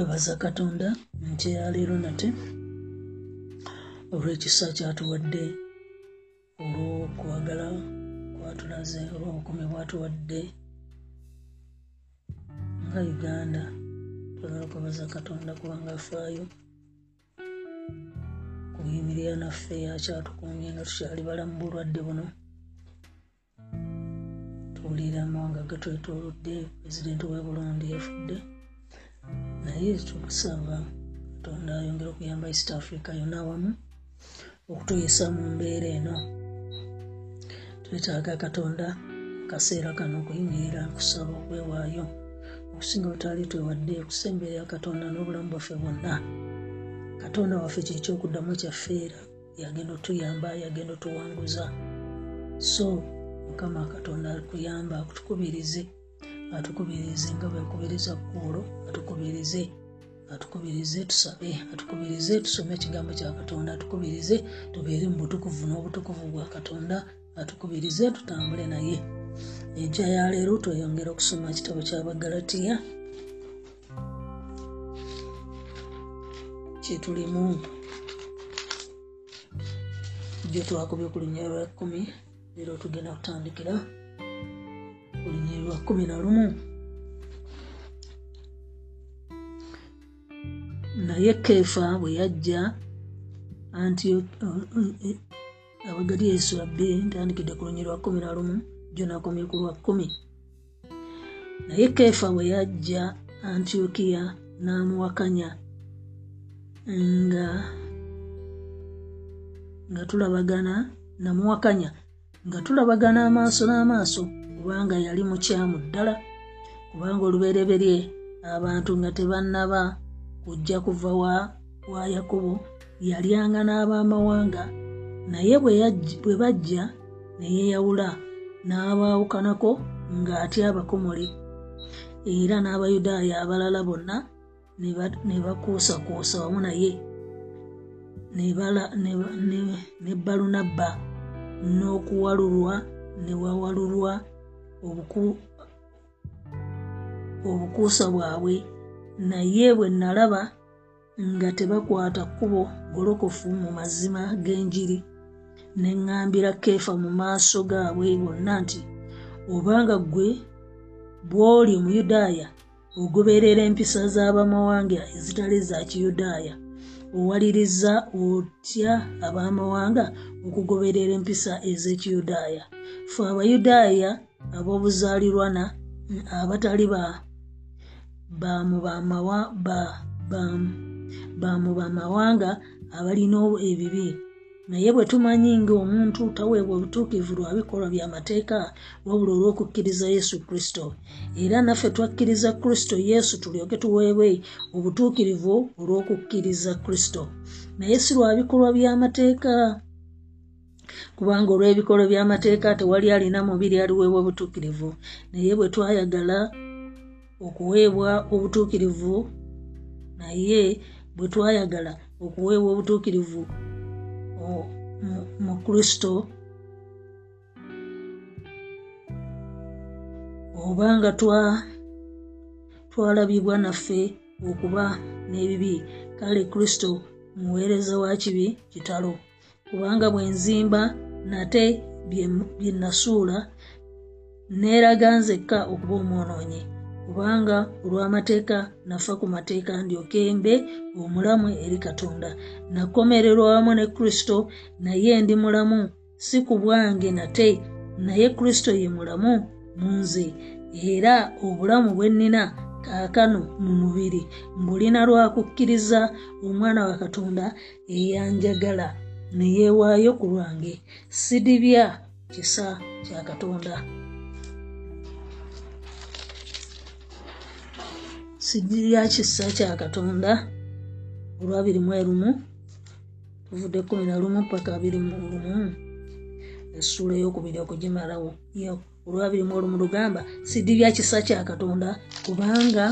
okwebaza katonda nti yaleero nate olw'ekisa kyatuwadde olw'okwagala kwatulaze olw'obukumi bwatuwadde nga uganda. Twagala okwebaza katonda kubanga afaayo kuyimirira naffe yakyatukumye nga tukyali balamu bulwadde buno. Tuwulira amawanga gatwetoolodde pulezidenti we burundi yafudde naye tukusaba katonda ayongera okuyamba east africa yonna awamu okutuyisa mu mbeera eno. Twetaaga katonda kaseera kano okuyimirira kusaba okwewaayo okusinga butali twewadde okusemberera katonda n'obulamu bwaffe bwonna. Katonda waffe kyekyokuddamu kyafeera yagenda otuyamba yagenda otuwanguza. So mukama katonda akuyamba akutukubirize atukubirize nga bwekubiriza kuolo atukubirize atukubirize tusabe atukubirize tusome ekigambo kya katonda atukubirize tubeere mu butukuvu n'obutukuvu bwa katonda atukubirize tutambule naye. Ejja yaleero tweyongera okusoma ekitabo ky'abagalatiya kyetulimu jo twakubye ku linnya lwa kkumi leero tugenda kutandikira linnya lwa kkumi na lumu naye keefa bwe yajja abagali esula bbiri ntandikidde ku lunyi lwa kkumi na lumu jo nakomye ku lwa kkumi naye keefa bwe yajja antiokiya n'amuwakanya. Nga nga tulabagana namuwakanya. Nga tulabagana amaaso n'amaaso kubanga yali mukyamu ddala kubanga olubereberye abantu nga tebannaba kujja kuva wa, wa yakobo yalyanga n'abamawanga. Naye bwe bajja ne yeeyawula n'abaawukanako ng'atya abakomole era n'abayudaaya abalala bonna ne bakuusakuusa wamu naye ne balunabba n'okuwalulwa ne wawalulwa obukuusa bwabwe. Naye bwe nalaba nga tebakwata kkubo golokofu mu mazima g'enjiri ne ŋŋambira keefa mu maaso gaabwe bonna nti obanga ggwe bw'oli omuyudaaya ogoberera empisa z'abamawanga ezitali za kiyudaaya owaliriza otya abamawanga okugoberera empisa ez'ekiyudaaya fe abayudaaya ab'obuzaalirwana abatali bamu bamawanga abalina ebibi. Naye bwe tumanyi ngaomuntu taweebwa obutuukivu lwa bikolwa byamateeka wabula olw'okukkiriza yesu kristo. Era naffe twakkiriza kristo yesu tulyoke tuweebwe obutuukirivu olw'okukkiriza kristo. Naye si lwa bikolwa byamateeka kubanga olw'ebikolwa byamateeka tewali alina mubiri aliweebwa obutuukirivu. Naye bwe twayagala okuweebwa obutuukirivu naye bwe twayagala okuweebwa obutuukirivu mu kristo obanga twalabibwa naffe okuba n'ebibi. Kale kristo muweereza wa kibi kitalo. Kubanga bwe nzimba nate bye nasuula neeraga nzekka okuba omwonoonyi. Kubanga olw'amateeka nafa ku mateeka ndyokembe omulamu eri katonda. Nakomererwa wamu ne kristo naye ndi mulamu si ku bwange nate naye kristo ye mulamu mu nze. Era obulamu bwe nnina kaakano mu mubiri mbulina lwakukkiriza omwana wa katonda eyanjagala ne yeewaayo ku lwange sidibya kisa kya katonda. Sigi lya kisa kya katonda. Olwabiri mu erumu tuvudde kumi na lumu paka abiri mu lumu. Essuula eyokubiri okugimalawo. Olwabiri mu olumu lugamba sidi lya kisa kya katonda kubanga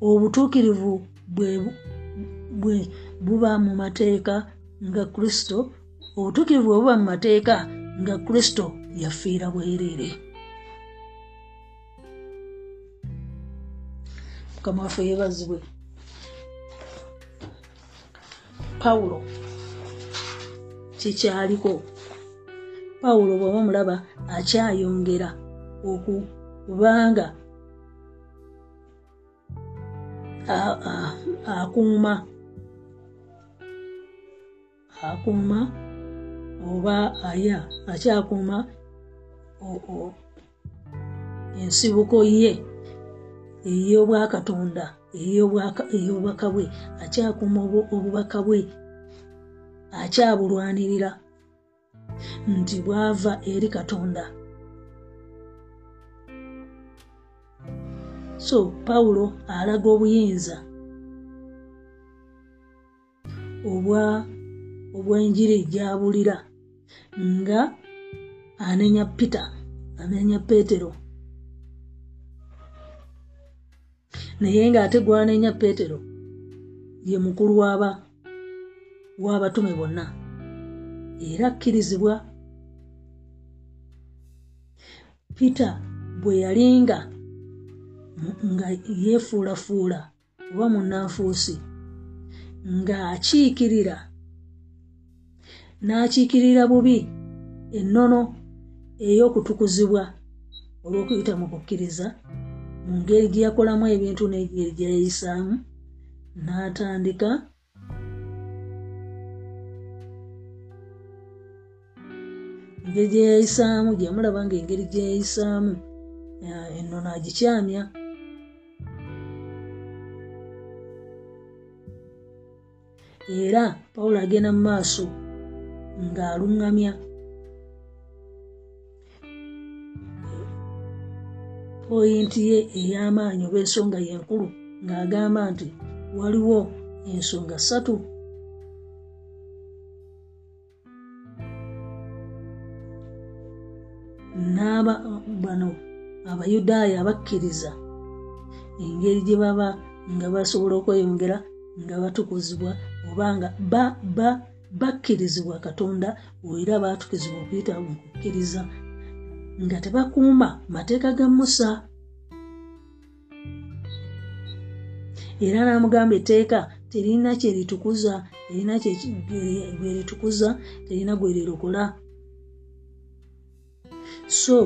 obutuukirivu bwe buba mu mateeka nga kristo obutuukirivu bwe buba mu mateeka nga kristo yafiira bwereere. Mukama waffe yeebazibwe. Pawulo kikyaliko? Pawulo bwaba mulaba akyayongera okubanga akuuma akuuma oba aya akyakuuma ensibuko ye ey'obwakatonda ey'obubaka bwe akyakuuma obubaka bwe akyabulwanirira nti bwava eri katonda. So pawulo alaga obuyinza obwa obwenjiri gyabulira nga anenya peter anenya petero. Naye ng'ate gwanenya petero ye mukulu waba w'abatume bonna era akkirizibwa. Peter bwe yalinga nga yeefuulafuula oba munnanfuusi ng'akiikirira n'akiikirira bubi ennono ey'okutukuzibwa olw'okuyita mu kukkiriza mu ngeri gye yakolamu ebintu n'engeri gye yayisaamu n'atandika engeri gye yayisaamu gye yamulaba nga engeri gye yayisaamu ennono agikyamya. Era pawulo agenda mu maaso ng'aluŋŋamya. Poyinti ye ey'amaanyi oba ensonga yenkulu ng'agamba nti waliwo ensonga ssatu. N'aba bano abayudaaya abakkiriza engeri gye baba nga basobola okweyongera nga batukuzibwa oba nga bakkirizibwa katonda era baatukizibwa okuyita mu kukkiriza nga tebakuuma mateeka ga musa. Era n'amugamba etteeka terina kyeritukuza erina gweritukuza terina gwerirokola so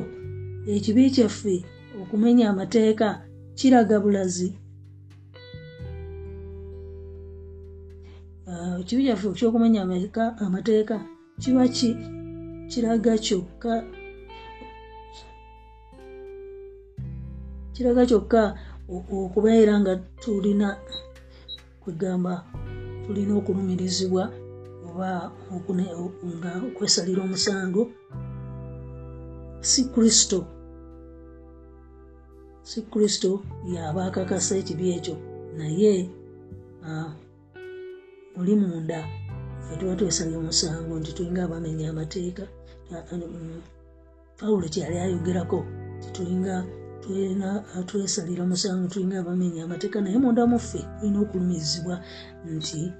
ekibi kyaffe okumenya amateeka kiraga bulazi ekibi kyaffe ekyokumenya amateeka kiba kiraga kyokka kiraga kyokka okubeera nga tulina kwegamba tulina okulumirizibwa oba nga okwesalira omusango. Si kristo. Si kristo yaba akakasa ekibi ekyo. Naye oli munda. Fe tuba twesalira omusango nti tulinga abamenya amateeka. Pawulo kyali ayogerako titulinga twesalira omusango tulinga abamenya amateeka. Naye munda muffe tulina okulumirizibwa nti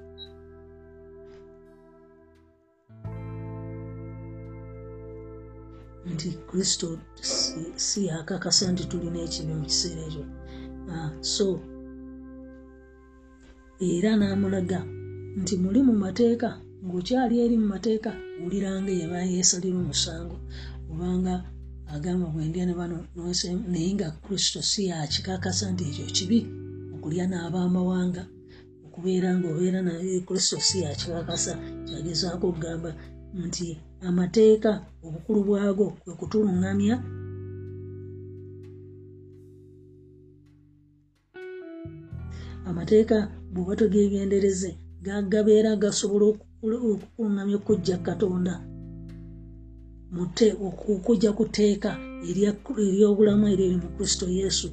nti kristo si yakakasa nti tulina ekibi mu kiseera ekyo. So era n'amulaga nti muli mu mateeka ng'okyali eri mu mateeka wuliranga yaba yeesalira omusango obanga agamba bwendya ne bano naye nga kristo si yakikakasa nti ekyo kibi okulya n'abamawanga okubeera ngaobeera naye kristo si yakikakasa kyagezaako okugamba nti amateeka obukulu bwago kwe kutuluŋŋamya amateeka bw'oba togegendereze gagabeera gasobola okukuluŋŋamya okujja katonda. Okujja ku tteeka ery'obulamu eriri mu kristo yesu.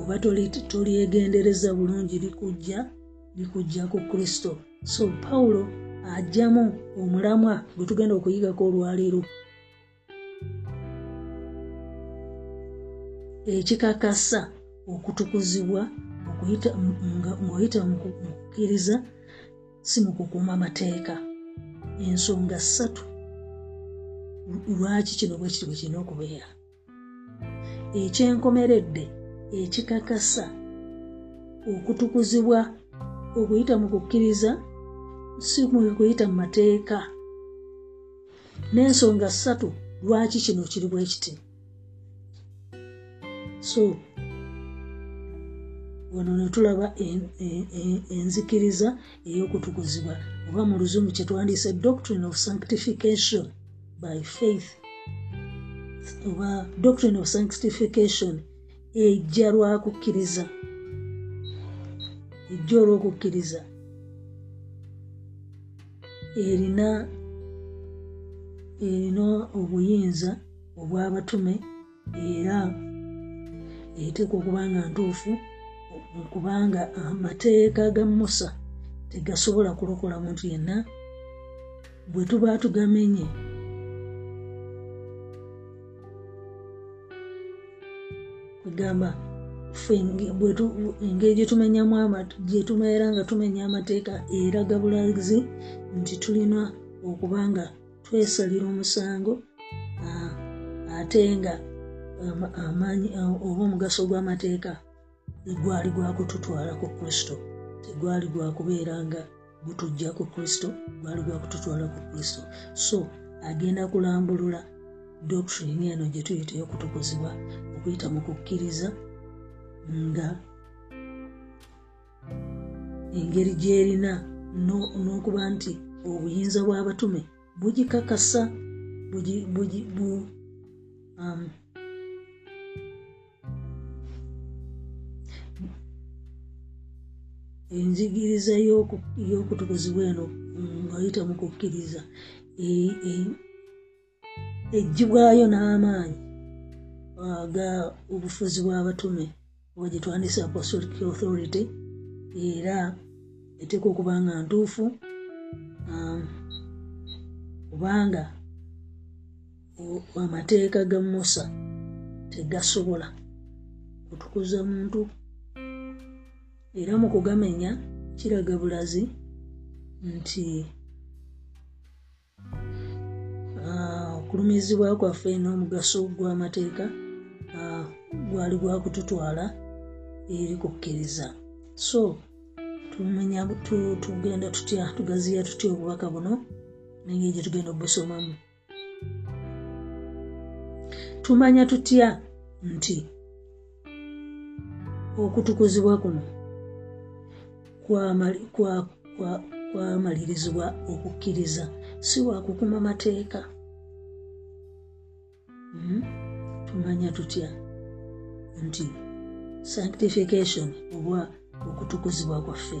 Oba tolyegendereza bulungi likujja likujja ku kristo. So pawulo ajjamu omulamwa gwe tugenda okuyigako olwaleero ekikakasa okutukuzibwa ng'oyita mu kukkiriza si mu kukuuma mateeka. Ensonga ssatu. Lwaki kino bwe kiti bwe kirina okubeera? Ekyenkomeredde ekikakasa okutukuzibwa okuyita mu kukkiriza si mu kuyita mu mateeka. N'ensonga ssatu lwaki kino kiri bwe kiti so wano ne tulaba enzikiriza ey'okutukuzibwa oba mu luzungu kye twandiise doctrine of sanctification by faith oba doctrine of sanctification ejja lwakukkiriza ejja olw'okukkiriza erina erina obuyinza obw'abatume era eteekwa okuba nga ntuufu kubanga amateeka ga musa tegasobola kulokola muntu yenna. Bwe tuba tugamenye kwegamba engeri gyetumeera nga tumenya amateeka eraga bulazi nti tulina okuba nga twesalira omusango ate nga amaanyi oba omugaso gw'amateeka egwali gwakututwala ku kristo. Tegwali gwakubeera nga gutujja ku kristo gwali gwakututwala ku kristo. So agenda kulambulula doctrine eno gye tuyita eyokutukuzibwa okuyita mu kukkiriza nga engeri gyerina n'okuba nti obuyinza bw'abatume bugikakasa um, enzigiriza y'okutukuzibwa eno ngaayita mu kukkiriza eggibwayo n'amaanyi aga obufuzi bw'abatume oba gye twandise apostolic authority era eteeka okuba nga ntuufu kubanga amateeka ga musa tegasobola kutukuza muntu era mu kugamenya kiraga bulazi nti okulumizibwa kwaffe n'omugaso gw'amateeka gwali gwakututwala eri kukkiriza so tumenya tugenda tutya tugaziya tutya obubaka buno nengeri gye tugenda obusomamu. Tumanya tutya nti okutukuzibwa kuno kwamalirizibwa okukkiriza. Si wakukuma mateeka. Hmm? tumanya tutya? Nti sanctification oba okutukuzibwa kwaffe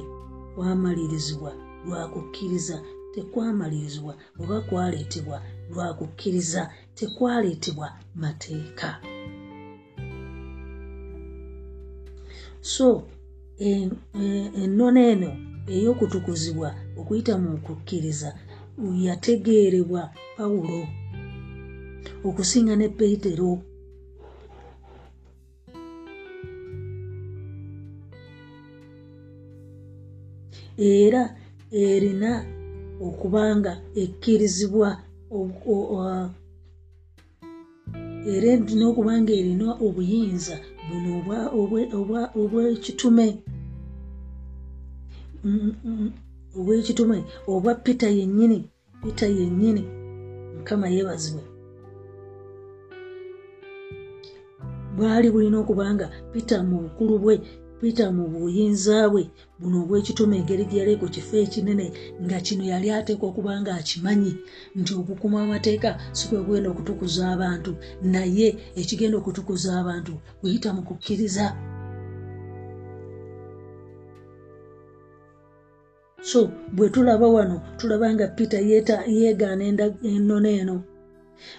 kwamalirizibwa lwakukkiriza tekwamalirizibwa oba kwaleetebwa lwakukkiriza tekwaleetebwa mateeka. So ennona eno ey'okutukuzibwa okuyita mu kukkiriza yategeerebwa pawulo okusinga ne peetero era erina okubanga ekkirizibwa era n'okubanga erina obuyinza buno obwekitume obwekitume obwa peter yennyini peter yennyini mukama yeebazibwe. Bwali bulina okubanga peter mu bukulu bwe peter mu buyinza bwe buno obwekitume engeri gyeyali ku kifo ekinene nga kino yali ateekwa okuba nga akimanyi nti okukuma amateeka si kwe kugenda okutukuza abantu naye ekigenda okutukuza abantu kuyita mu kukkiriza so bwe tulaba wano tulaba nga peter yeegaana ennono eno.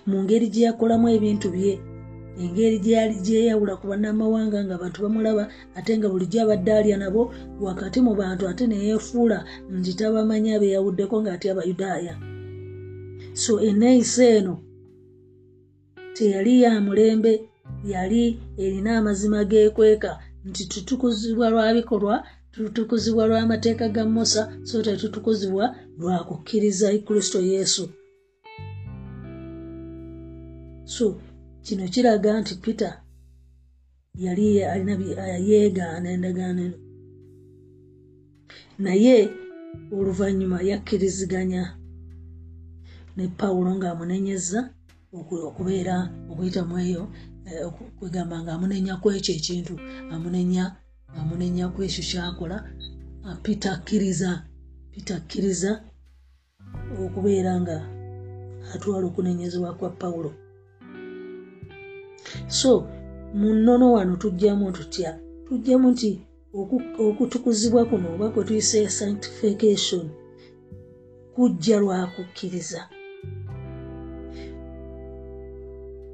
Mu ngeri gye yakolamu ebintu bye engeri gyeyawula ku bannamawanga nga abantu bamulaba ate nga bulijjo abadde alya nabo wakati mu bantu ate neyeefuula nti tabamanyi abeyawuddeko ng'aty abayudaaya so eneeyisa eno teyali ya mulembe yali erina amazima geekweka nti tutukuzibwa lwa bikolwa tutukuzibwa lw'amateeka ga musa so tetutukuzibwa lwa kukkiriza kristo yesu. So kino kiraga nti peter yali alina yeegaana endagaano. Naye oluvannyuma yakkiriziganya ne pawulo ng'amunenyeza okubeera okuyitamu eyo eh, kwegamba ng'amunenya kwekyo ekintu amunenya amunenya kwekyo kyakola peter akkiriza peter akkiriza okubeera nga atwala okunenyezebwa kwa pawulo. So mu nnono wano tujjamu tutya? Tujjamu nti okutukuzibwa kuno oba kwe tuyise sanctification kujja lwakukkiriza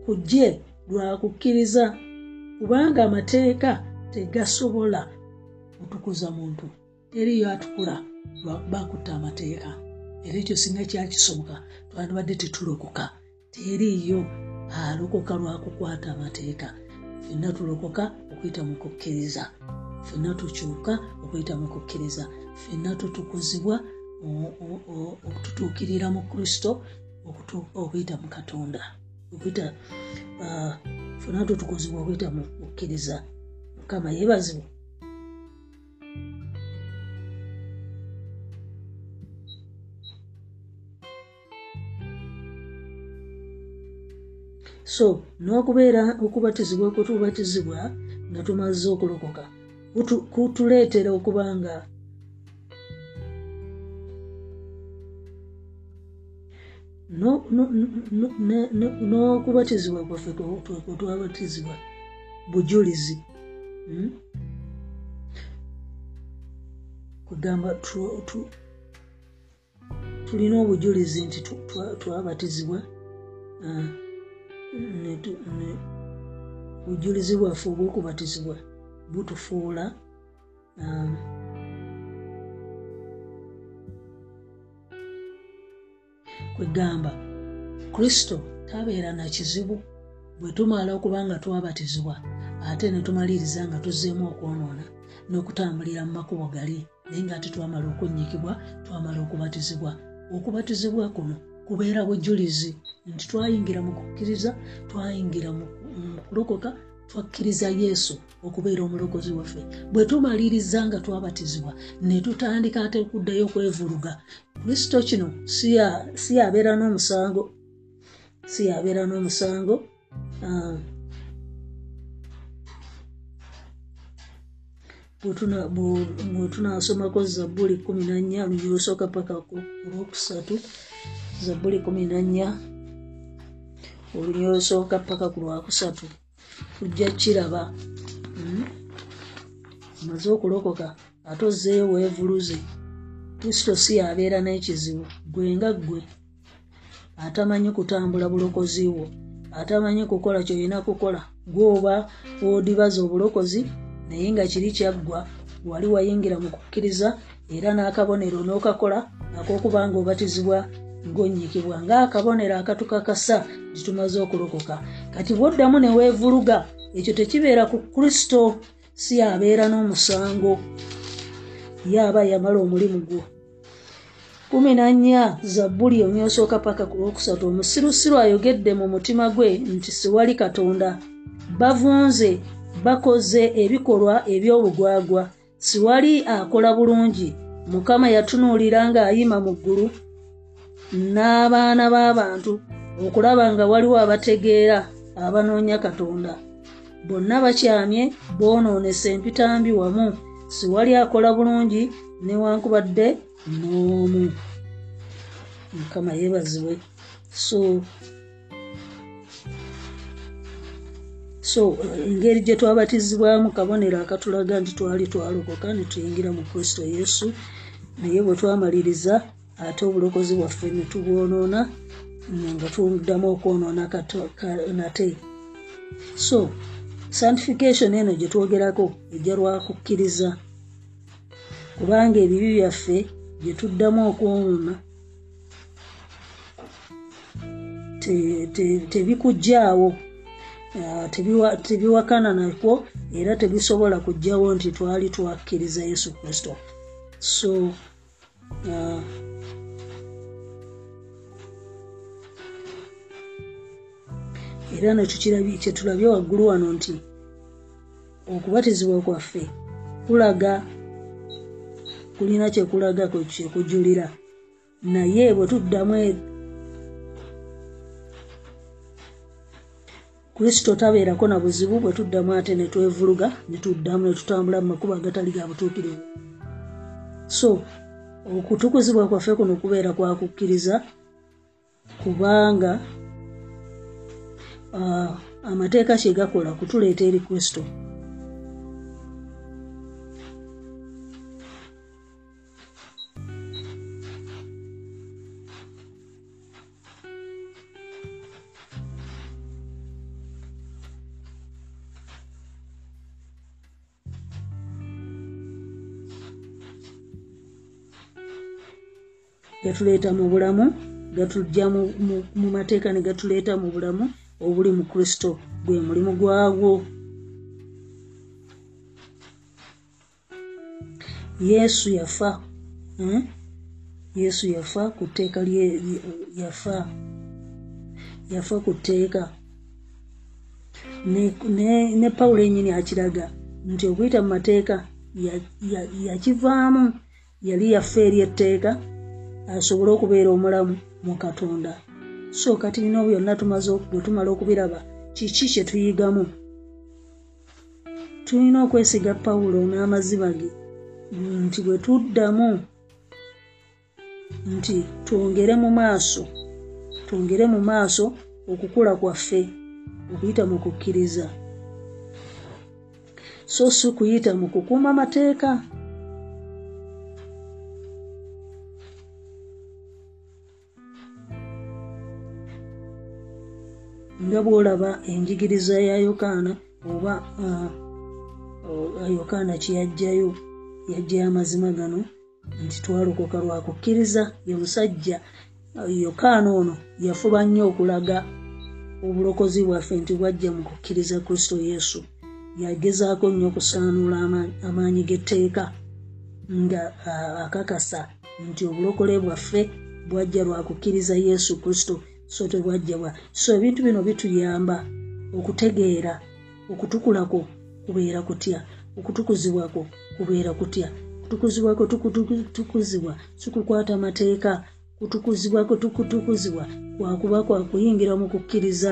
kujje lwakukkiriza kubanga amateeka tegasobola kutukuza muntu. Teriyo atukula lwakubakutta amateeka. Era ekyo singa kyakisoboka twandibadde tetulokoka. Teriyo alokoka lwakukwata amateeka. Fenna tulokoka okuyita mu kukkiriza fenna tukyuka okuyita mu kukkiriza fenna tutukuzibwa okututuukirira mu kristo okuyita mu katonda. Okuyita fenna tutukuzibwa okuyita mu kukkiriza mukama yeebazibwa so n'okubeera okubatizibwa kwetubatizibwa nga tumaze okulokoka kutuleetera okuba nga n'okubatizibwa kwaffe kwetwabatizibwa bujulizi hmm? Kugamba tulina obujulizi nti twabatizibwa uh, bujulizi bwaffe obwokubatizibwa butufuula um, kwegamba kristo tabeera na kizibu bwe tumala okuba nga twabatizibwa ate ne tumaliriza nga tuzzeemu okwonoona n'okutambulira mu makubo gali naye nga ate twamala okunnyikibwa twamala okubatizibwa. Okubatizibwa kuno kubeera bujulizi nti twayingira mu kukkiriza twayingira mu kulokoka twakkiriza yesu okubeera omulokozi waffe. Bwe tumaliriza nga twabatizibwa ne tutandika ate okuddayo okwevuluga. Kristo kino si yabeera n'omusango si yabeera n'omusango bwetunasomako zabbuli kumi nanya lunyolosooka paka olwokusatu zabbuli kumi nanya olunyolosooka paka ku lwakusatu tujja kiraba hmm? omaze okulokoka ate ozeeyo weevuluze kristo si yabeera n'ekizibu gwenga ggwe atamanyi kutambula bulokozi bwo atamanyi kukola kyolina kukola gwoba wodibaza obulokozi naye nga kiri kyaggwa wali wayingira mu kukkiriza era n'akabonero n'okakola ak'okuba nga obatizibwa ng'onnyikibwa ng'akabonero akatukakasa nti tumaze okulokoka. Kati bwoddamu ne weevuluga ekyo tekibeera ku kristo si abeera n'omusango. Yaaba yamala omulimu gwo. Kumi nannya zabbuli omyosooka paka ku lwokusatu omusirusiru ayogedde mu mutima gwe nti siwali katonda bavunze bakoze ebikolwa eby'obugwagwa siwali akola bulungi. Mukama yatunuulira ng'ayima mu ggulu n'abaana b'abantu okulaba nga waliwo abategeera abanoonya katonda. Bonna bakyamye boonoonesa empitambi wamu. Siwali akola bulungi newankubadde n'omu. Mukama yeebazibwe. So so engeri gye twabatizibwamu kabonero akatulaga nti twali twalokoka ne tuyingira mu kristo yesu. Naye bwe twamaliriza ate obulokozi bwaffe ne tubwonoona nga tuddamu okwonoona nate. So sanctification eno gye twogerako ejja lwakukkiriza. Kubanga ebibi byaffe bye tuddamu okwonoona tebikujjaawo tebiwakana nakwo era tebisobola kujjawo nti twali twakkiriza yesu kristo. So uh, era nekyo kyetulabye waggulu wano nti okubatizibwa kwaffe kulaga kulina kyekulaga kyekujulira naye bwe tuddamu kristo tabeerako na buzibu bwe tuddamu ate netwevuluga netuddamu netutambula mu makuba agatali ga butuukirivu. So okutukuzibwa kwaffe kuno kubeera kwakukkiriza kubanga uh, amateeka kyegakola kutuleeta eri kristo gatuleeta mu bulamu gatujja mu mateeka ne gatuleeta mu bulamu obuli mu kristo gwe mulimu gwagwo yesu yafa eh? yesu yafa ku tteeka yafa yafa ku tteeka ne, pawulo enyini akiraga nti okuyita mu mateeka yakivaamu ya, ya yali yafa eri etteeka asobole okubeera omulamu mu katonda. So kati bino byonna tumaze bwe tumala okubiraba kiki kyetuyigamu tulina okwesiga pawulo n'amazima ge nti bwe tuddamu nti twongere mu maaso twongere mu maaso okukula kwaffe okuyita mu kukkiriza. So si kuyita mu kukuuma mateeka nga bwolaba enjigiriza ya yokaana oba yokaana kyeyajjayo yajjayo amazima gano nti twalokoka lwakukkiriza ye musajja yokaana ono yafuba nnyo okulaga obulokozi bwaffe nti bwajja mu kukkiriza kristo yesu. Yagezaako nnyo okusaanuula amaanyi g'etteeka nga akakasa nti obulokole bwaffe bwajja lwakukkiriza yesu kristo so tebwajjabwa so ebintu bino bituyamba okutegeera okutukulako kubeera kutya okutukuzibwako kubeera kutya kutukuzibwako tukutukuzibwa sikukwata mateeka kutukuzibwako tukutukuzibwa kwakuba kwakuyingira mu kukkiriza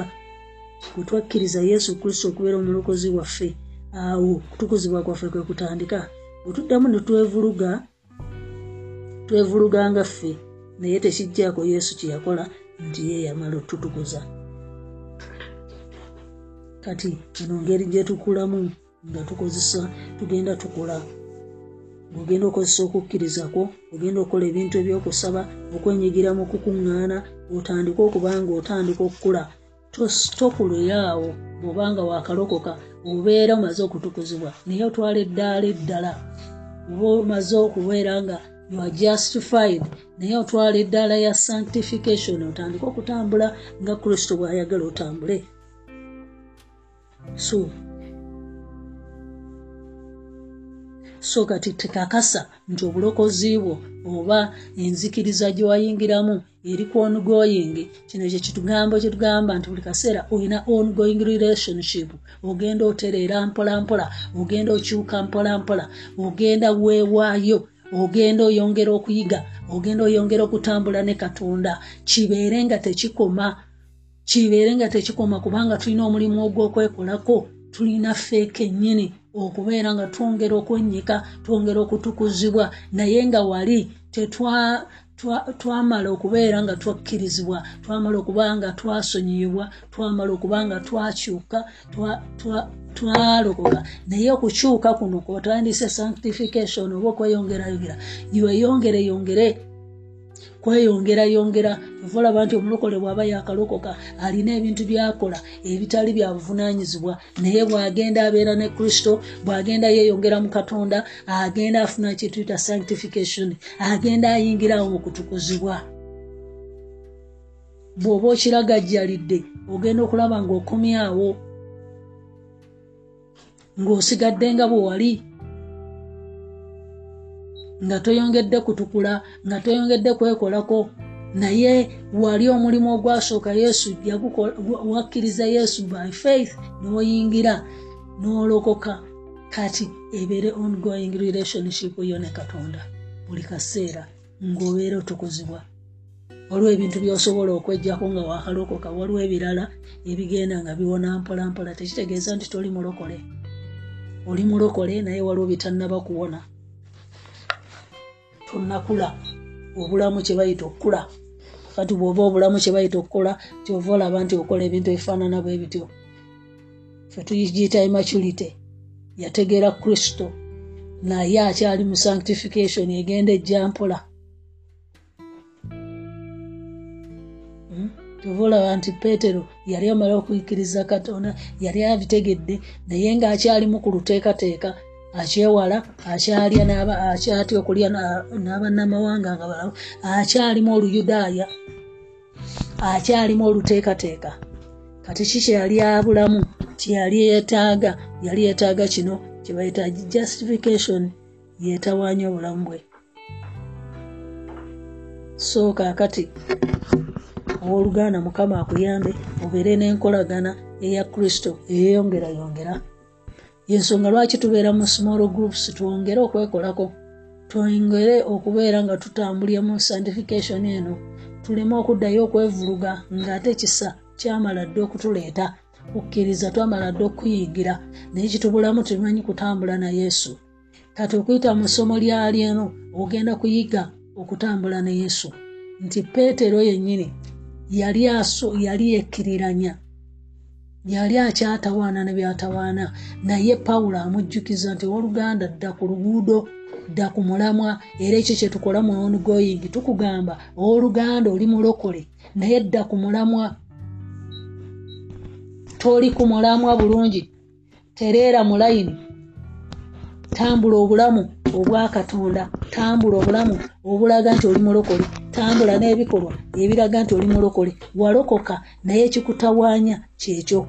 bwetwakkiriza yesu kristo okubeera omulokozi waffe. Awo kutukuzibwa kwaffe kwe kutandika. Bwetuddamu netwevuluga twevuluganga ffe naye tekijjaako yesu kyeyakola nti ye yamala otutukuza. Kati eno ngeri gyetukulamu nga tukozesa tugenda tukula. Ogenda okozesa okukkirizakwo ogenda okukola ebintu ebyokusaba okwenyigira mu kukuŋŋaana otandike okuba nga otandika okukula. Tokuluyaawo bwobanga wakalokoka obeera omaze okutukuzibwa. Naye otwala eddaala eddala oba omaze okubeera nga you are justified. Naye otwala eddaala ya sanctification otandika okutambula nga kristo bw'ayagala otambule. So so kati tekakasa nti obulokozi bwo oba enzikiriza gye wayingiramu eri ku ongoing kino kye kitugambo kyetugamba nti buli kaseera olina ongoing relationship ogenda otereera mpolampola ogenda okyuka mpolampola ogenda weewaayo ogenda oyongera okuyiga ogenda oyongera okutambula ne katonda. Kibeere nga tekikoma kibeere nga tekikoma kubanga tulina omulimu ogw'okwekolako tulina feeka ennyini okubeera nga twongera okwennyika twongera okutukuzibwa. Naye nga wali twamala okubeera nga twakkirizibwa twamala okuba nga twasonyiyibwa twamala okuba nga twakyuka twalokoka. Naye okukyuka kuno kwotandise sanctification oba okweyongerayongera iweyongere yongere kweyongerayongera ova olaba nti omulokole bw'aba yakalokoka alina ebintu byakola ebitali bya buvunanyizibwa naye bw'agenda abeera ne kristo bw'agenda yeeyongera mu katonda agenda afuna kyetuyita sanctification agenda ayingirawo mu kutukuzibwa. Bw'oba okiragajjalidde ogenda okulaba ng'okomyawo ng'osigadde nga bwe wali nga toyongedde kutukula nga toyongedde kwekolako. Naye wali omulimu ogwasooka yesu wakkiriza yesu by faith n'oyingira n'olokoka. Kati ebeere ongoing relationship yo ne katonda buli kaseera ng'obeera otukuzibwa. Waliwo ebintu byosobola okwejjako nga wakalokoka waliwo ebirala ebigenda nga biwona mpolampola tekitegeeza nti toli mulokole. Oli mulokole naye waliwo bitannaba kuwona tonakula obulamu kyebayita okukula. Kati bwoba obulamu kyebayita okukola tyova olaba nti okola ebintu ebifaanana bwe bityo. Fe tuyigiyita immaturity yategeera kristo naye akyali mu sanctification egenda ejja mpola. Hmm? tyova olaba nti peetero yali amala okuyikiriza katonda yali abitegedde naye ng'akyalimu ku luteekateeka akyewala akyalya akyatya okulya n'abannamawanga nga balamu akyalimu oluyudaaya akyalimu oluteekateeka. Kati ki kyeyali abulamu kyeyali yeetaaga yali yeetaaga kino kyebayita justification yeetawaanya obulamu bwe. So kaakati owooluganda mukama akuyambe obeere n'enkolagana eya kristo eyeyongerayongera yensonga lwaki tubeera mu small groups? Twongere okwekolako. Twongere okubeera nga tutambulya mu sanctification eno. Tuleme okuddayo okwevuluga ng'ate kisa kyamala dde okutuleeta. Kukkiriza twamala dde okuyigira. Naye kitubulamu tumanyi kutambula na yesu. Kati okuyita mu ssomo lyali eno ogenda kuyiga okutambula ne yesu. Nti peetero yennyini yali aso yali akyatawaana ne byatawaana. Naye pawulo amujjukiza nti oluganda dda ku luguudo dda ku mulamwa era ekyo kyetukola mu ongoing tukugamba oluganda oli mulokole naye dda ku mulamwa toli ku mulamwa bulungi tereera mu layini tambula obulamu obwakatonda tambula obulamu obulaga nti oli mulokole tambula n'ebikolwa ebiraga nti oli mulokole walokoka naye ekikutawaanya kyekyo.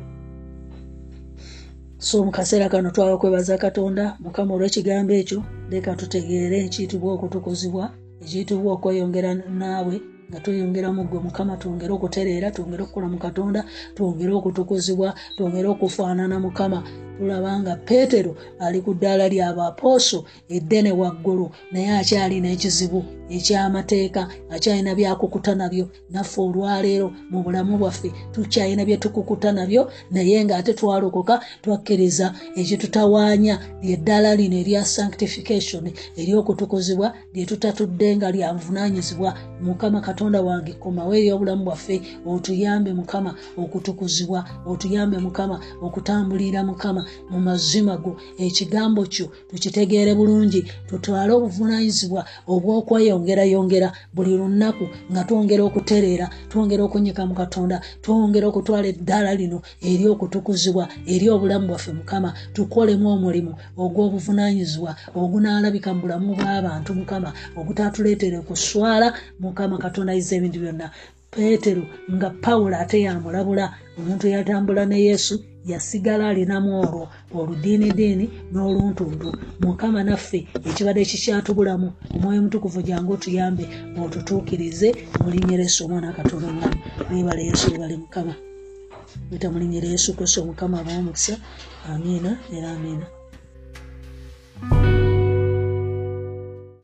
So mu kaseera kano twala okwebaza katonda mukama olw'ekigambo ekyo leka tutegeere ekiyitibwa okutukuzibwa ekiyitibwa okweyongera naawe nga tweyongera mu ggwe mukama twongere okutereera twongere okukola mu katonda twongere okutukuzibwa twongere okufaanana mukama. Tulaba nga peetero ali ku ddaala ly'abapooso eddene waggulu naye akyalina ekizibu ekyamateeka akyalina byakukuta nabyo. Naffe olwaleero mu bulamu bwaffe tukyalina byetukukuta nabyo naye ng'ate twalokoka twakkiriza ekitutawaanya lyeddaala lino erya sanctification ery'okutukuzibwa lyetutatudde nga lyanvunaanyizibwa mukama katonda wange komawo ery'obulamu bwaffe otuyambe mukama okutukuzibwa otuyambe mukama okutambulira mukama mu mazima go. Ekigambo kyo tukitegeere bulungi tutwale obuvunanyizibwa obw'okweyongerayongera buli lunaku nga twongera okutereera twongera okunyika mu katonda twongera okutwala eddaala lino eri okutukuzibwa eri obulamu bwaffe mukama. Tukolemu omulimu ogw'obuvunanyizibwa ogunaalabika mu bulamu bw'abantu mukama ogutatuleetere kuswala mukama katonda ayiza ebintu byonna. Peetero nga pawulo ate yamulabula omuntu eyatambula ne yesu yasigala alinamu olwo oludiinidiini n'oluntuntu. Mukama naffe ekibadde kikyatubulamu. Omwoyo mutukuvu jangu otuyambe otutuukirize mulinyeresa omwana katonda mulamu webale yesu webale mukama. Weta mulinyere yesu kristo mukama abaomukisa amiina era amiina